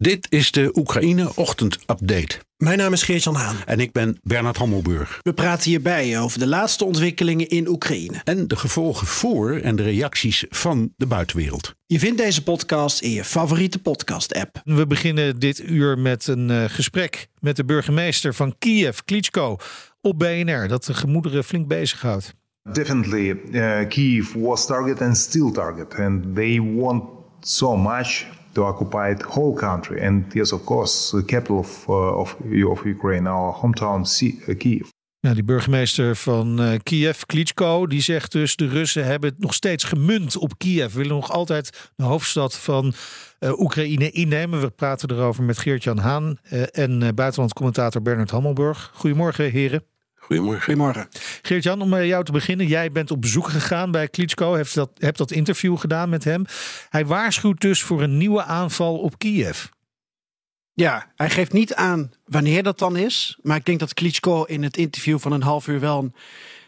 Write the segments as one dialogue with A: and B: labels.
A: Dit is de Oekraïne Ochtend Update.
B: Mijn naam is Geert-Jan Haan.
A: En ik ben Bernard Hammelburg.
B: We praten hierbij over de laatste ontwikkelingen in Oekraïne.
A: En de gevolgen voor en de reacties van de buitenwereld.
B: Je vindt deze podcast in je favoriete podcast-app.
C: We beginnen dit uur met een uh, gesprek met de burgemeester van Kiev, Klitschko, op BNR, dat de gemoederen flink bezighoudt.
D: Definitely, uh, Kiev was target and still target, and they want so much to occupy the whole country. And yes, of course, the capital of, uh, of, of Ukraine, our hometown, uh, Kiev.
C: Ja, die burgemeester van uh, Kiev, Klitschko, die zegt dus... de Russen hebben het nog steeds gemunt op Kiev. willen nog altijd de hoofdstad van Oekraïne innemen. We praten erover met Geert-Jan Haan en buitenlandcommentator Bernard Hammelburg. Goedemorgen, heren.
A: Goedemorgen.
B: Goedemorgen.
C: Geert-Jan, om bij jou te beginnen. Jij bent op bezoek gegaan bij Klitschko. Hebt dat, hebt dat interview gedaan met hem. Hij waarschuwt dus voor een nieuwe aanval op Kiev.
B: Ja, hij geeft niet aan wanneer dat dan is. Maar ik denk dat Klitschko in het interview van een half uur wel een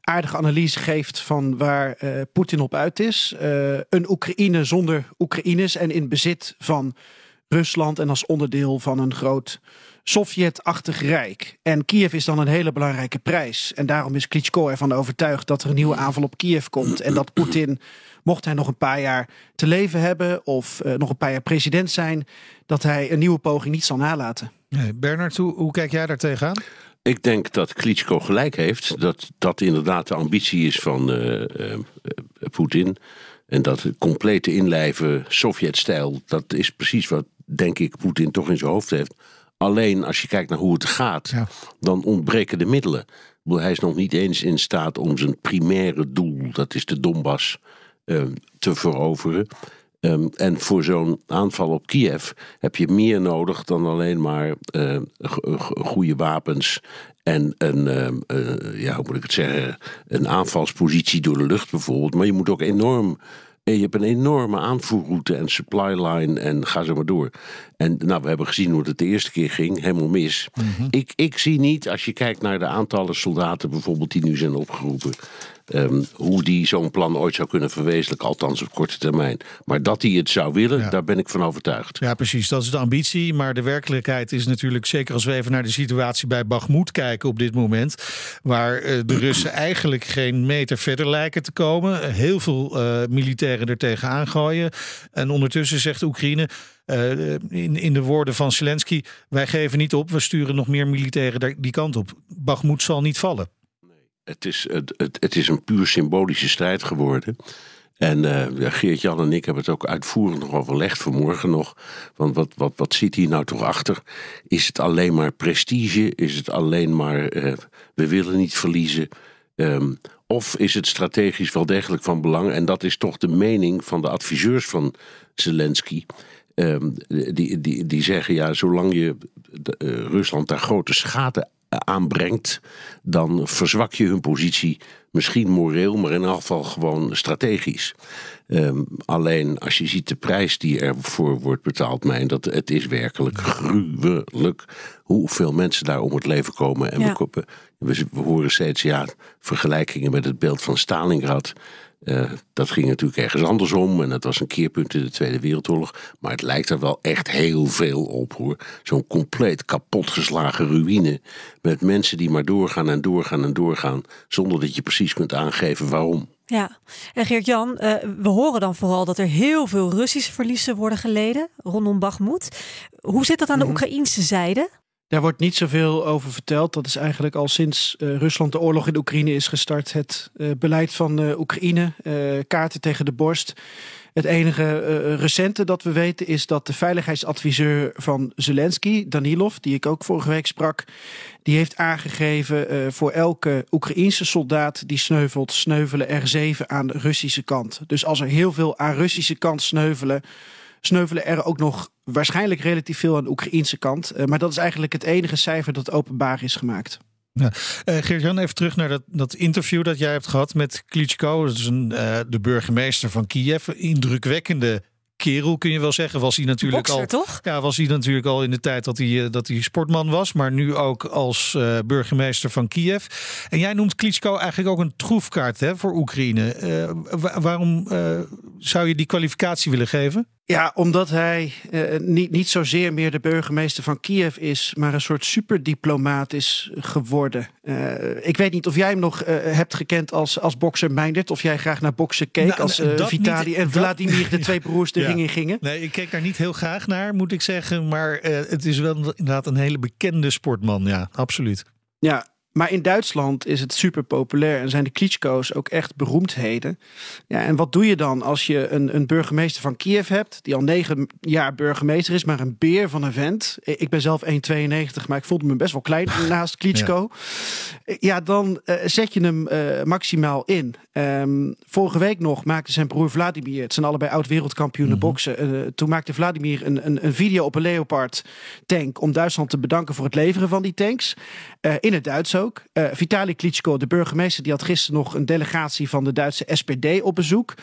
B: aardige analyse geeft van waar uh, Poetin op uit is. Uh, een Oekraïne zonder Oekraïners en in bezit van Rusland en als onderdeel van een groot Sovjet-achtig rijk. En Kiev is dan een hele belangrijke prijs. En daarom is Klitschko ervan overtuigd dat er een nieuwe aanval op Kiev komt. En dat Poetin, mocht hij nog een paar jaar te leven hebben of uh, nog een paar jaar president zijn, dat hij een nieuwe poging niet zal nalaten.
C: Nee, Bernard, hoe, hoe kijk jij daar tegenaan?
A: Ik denk dat Klitschko gelijk heeft. Dat dat inderdaad de ambitie is van uh, uh, Poetin. En dat complete inlijven Sovjet-stijl, dat is precies wat, denk ik, Poetin toch in zijn hoofd heeft. Alleen als je kijkt naar hoe het gaat, ja. dan ontbreken de middelen. Hij is nog niet eens in staat om zijn primaire doel, dat is de Donbass, um, te veroveren. Um, en voor zo'n aanval op Kiev heb je meer nodig dan alleen maar uh, goede wapens en een, uh, ja, hoe moet ik het zeggen, een aanvalspositie door de lucht bijvoorbeeld. Maar je moet ook enorm en je hebt een enorme aanvoerroute en supply line en ga zo maar door. En nou, we hebben gezien hoe het de eerste keer ging, helemaal mis. Mm -hmm. ik, ik zie niet, als je kijkt naar de aantallen soldaten bijvoorbeeld die nu zijn opgeroepen, um, hoe die zo'n plan ooit zou kunnen verwezenlijken, althans op korte termijn. Maar dat hij het zou willen, ja. daar ben ik van overtuigd.
C: Ja, precies, dat is de ambitie. Maar de werkelijkheid is natuurlijk, zeker als we even naar de situatie bij Bakhmut kijken op dit moment, waar uh, de Russen eigenlijk geen meter verder lijken te komen. Heel veel uh, militairen er tegenaan gooien. En ondertussen zegt Oekraïne, uh, in, in de woorden van Zelensky: wij geven niet op, we sturen nog meer militairen die kant op. Bakhmut zal niet vallen.
A: Het is, het, het, is een puur symbolische strijd geworden. En uh, Geert-Jan en ik hebben het ook uitvoerig nog overlegd vanmorgen nog. Want wat, wat, wat zit hier nou toch achter? Is het alleen maar prestige? Is het alleen maar uh, we willen niet verliezen? Um, of is het strategisch wel degelijk van belang? En dat is toch de mening van de adviseurs van Zelensky. Um, die, die, die zeggen ja, zolang je de, uh, Rusland daar grote schade aanbrengt, dan verzwak je hun positie misschien moreel, maar in elk geval gewoon strategisch. Um, alleen als je ziet de prijs die ervoor wordt betaald, mijn dat het is werkelijk gruwelijk hoeveel mensen daar om het leven komen. En ja. we, we, we horen steeds ja, vergelijkingen met het beeld van Stalingrad. Uh, dat ging natuurlijk ergens andersom en dat was een keerpunt in de Tweede Wereldoorlog. Maar het lijkt er wel echt heel veel op hoor. Zo'n compleet kapotgeslagen ruïne. Met mensen die maar doorgaan en doorgaan en doorgaan. Zonder dat je precies kunt aangeven waarom.
E: Ja, en Geert-Jan, uh, we horen dan vooral dat er heel veel Russische verliezen worden geleden rondom Bakhmut. Hoe zit dat aan de -hmm. Oekraïnse zijde?
B: Daar wordt niet zoveel over verteld. Dat is eigenlijk al sinds uh, Rusland de oorlog in Oekraïne is gestart. Het uh, beleid van uh, Oekraïne, kaarten tegen de borst. Het enige recente dat we weten is dat de veiligheidsadviseur van Zelensky, Danilov, die ik ook vorige week sprak, die heeft aangegeven voor elke Oekraïense soldaat die sneuvelt, sneuvelen er zeven aan de Russische kant. Dus als er heel veel aan Russische kant sneuvelen, sneuvelen er ook nog waarschijnlijk relatief veel aan de Oekraïnse kant. Uh, maar dat is eigenlijk het enige cijfer dat openbaar is gemaakt.
C: Ja. Uh, Geert-Jan, even terug naar dat, dat interview dat jij hebt gehad met Klitschko. Dat is een, uh, de burgemeester van Kiev. Indrukwekkende kerel, kun je wel zeggen. Was hij natuurlijk
E: Boxer,
C: al.
E: toch?
C: Ja, was hij natuurlijk al in de tijd dat hij, dat hij sportman was. Maar nu ook als uh, burgemeester van Kiev. En jij noemt Klitschko eigenlijk ook een troefkaart hè, voor Oekraïne. Uh, waarom uh, zou je die kwalificatie willen geven?
B: Ja, omdat hij uh, niet, niet zozeer meer de burgemeester van Kiev is, maar een soort superdiplomaat is geworden. Uh, ik weet niet of jij hem nog uh, hebt gekend als, als bokser Meindert, of jij graag naar boksen keek nou, als Vitali en Vladimir, de twee broers, de ja. ring in gingen.
C: Nee, ik keek daar niet heel graag naar, moet ik zeggen. Maar het is wel inderdaad een hele bekende sportman, ja, absoluut.
B: Ja, maar in Duitsland is het super populair en zijn de Klitschko's ook echt beroemdheden. Ja, en wat doe je dan als je een, een burgemeester van Kiev hebt, die al negen jaar burgemeester is, maar een beer van een vent. Ik ben zelf 1,92, maar ik voelde me best wel klein naast Klitschko. Ja, ja dan uh, zet je hem uh, maximaal in. Um, vorige week nog maakte zijn broer Vladimir, het zijn allebei oud-wereldkampioenen mm -hmm. boksen. Uh, toen maakte Vladimir een, een, een, video op een Leopard tank om Duitsland te bedanken voor het leveren van die tanks. in het Duits ook. Uh, Vitali Klitschko, de burgemeester, die had gisteren nog een delegatie van de Duitse SPD op bezoek.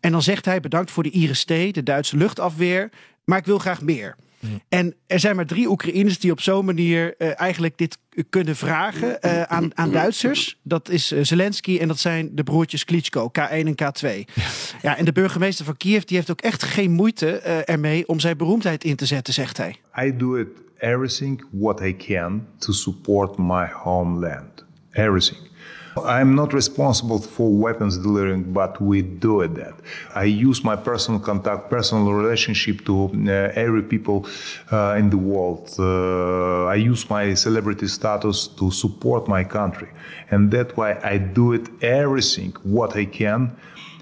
B: En dan zegt hij bedankt voor de IRST, de Duitse luchtafweer, maar ik wil graag meer. En er zijn maar drie Oekraïners die op zo'n manier uh, eigenlijk dit kunnen vragen uh, aan, aan Duitsers. Dat is uh, Zelensky en dat zijn de broertjes Klitschko, K1 en K2. Ja. ja, en de burgemeester van Kiev die heeft ook echt geen moeite ermee om zijn beroemdheid in te zetten, zegt hij.
D: I do it everything what I can to support my homeland. Everything. I'm not responsible for weapons delivering, but we do it that. I use my personal contact, personal relationship to uh, every people uh, in the world. Uh, I use my celebrity status to support my country, and that's why I do it everything what I can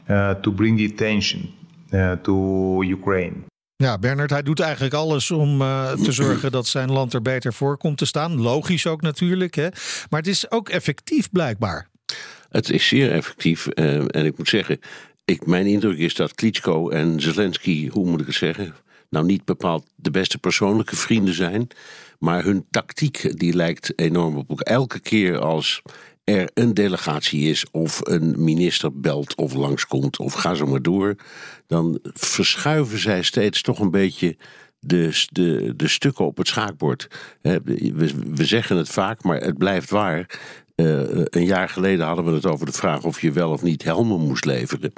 D: to bring attention to Ukraine.
C: Ja, Bernard, hij doet eigenlijk alles om uh, te zorgen dat zijn land er beter voor komt te staan. Logisch ook natuurlijk, hè? maar het is ook effectief blijkbaar.
A: Het is zeer effectief uh, en ik moet zeggen, ik, mijn indruk is dat Klitschko en Zelensky, hoe moet ik het zeggen, nou niet bepaald de beste persoonlijke vrienden zijn, maar hun tactiek die lijkt enorm op elkaar. Elke keer als er een delegatie is of een minister belt of langskomt of ga zo maar door, dan verschuiven zij steeds toch een beetje de, de, de stukken op het schaakbord. We, we zeggen het vaak, maar het blijft waar. Uh, een jaar geleden hadden we het over de vraag of je wel of niet helmen moest leveren.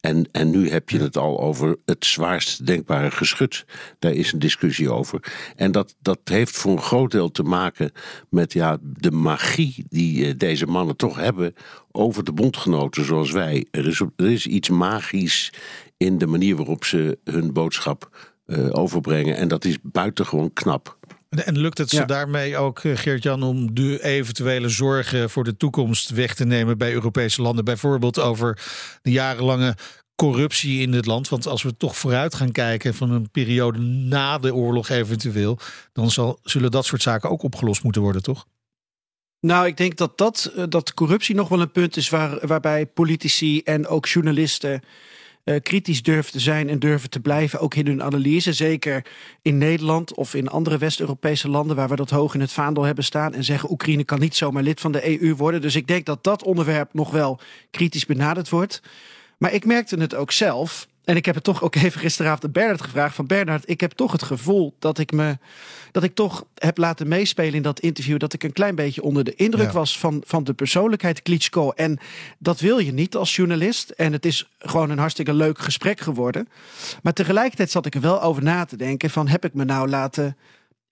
A: En, en nu heb je het al over het zwaarst denkbare geschut. Daar is een discussie over. En dat, dat heeft voor een groot deel te maken met ja, de magie die uh, deze mannen toch hebben over de bondgenoten zoals wij. Er is, er is iets magisch in de manier waarop ze hun boodschap uh, overbrengen. En dat is buitengewoon knap.
C: En lukt het ze ja. daarmee ook, Geert-Jan, om de eventuele zorgen voor de toekomst weg te nemen bij Europese landen? Bijvoorbeeld over de jarenlange corruptie in het land. Want als we toch vooruit gaan kijken van een periode na de oorlog eventueel, dan zal, zullen dat soort zaken ook opgelost moeten worden, toch?
B: Nou, ik denk dat, dat, dat corruptie nog wel een punt is waar, waarbij politici en ook journalisten uh, kritisch durven te zijn en durven te blijven, ook in hun analyse. Zeker in Nederland of in andere West-Europese landen waar we dat hoog in het vaandel hebben staan en zeggen Oekraïne kan niet zomaar lid van de EU worden. Dus ik denk dat dat onderwerp nog wel kritisch benaderd wordt. Maar ik merkte het ook zelf. En ik heb het toch ook even gisteravond aan Bernard gevraagd. Van Bernard, ik heb toch het gevoel dat ik me. dat ik toch heb laten meespelen in dat interview. dat ik een klein beetje onder de indruk ja. was van, van de persoonlijkheid Klitschko. En dat wil je niet als journalist. En het is gewoon een hartstikke leuk gesprek geworden. Maar tegelijkertijd zat ik er wel over na te denken: van heb ik me nou laten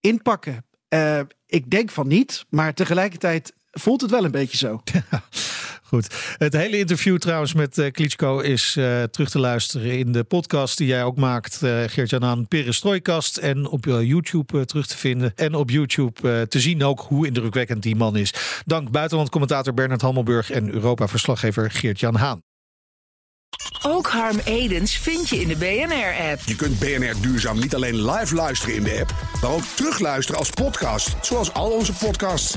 B: inpakken? Uh, ik denk van niet, maar tegelijkertijd voelt het wel een beetje zo.
C: Goed. Het hele interview trouwens met uh, Klitschko is uh, terug te luisteren in de podcast die jij ook maakt, uh, Geert-Jan aan Perestrooikast. En op YouTube terug te vinden. En op YouTube te zien ook hoe indrukwekkend die man is. Dank buitenlandcommentator Bernard Hammelburg en Europa-verslaggever Geert-Jan Haan.
F: Ook Harm Edens vind je in de BNR-app.
G: Je kunt BNR Duurzaam niet alleen live luisteren in de app, maar ook terugluisteren als podcast, zoals al onze podcasts.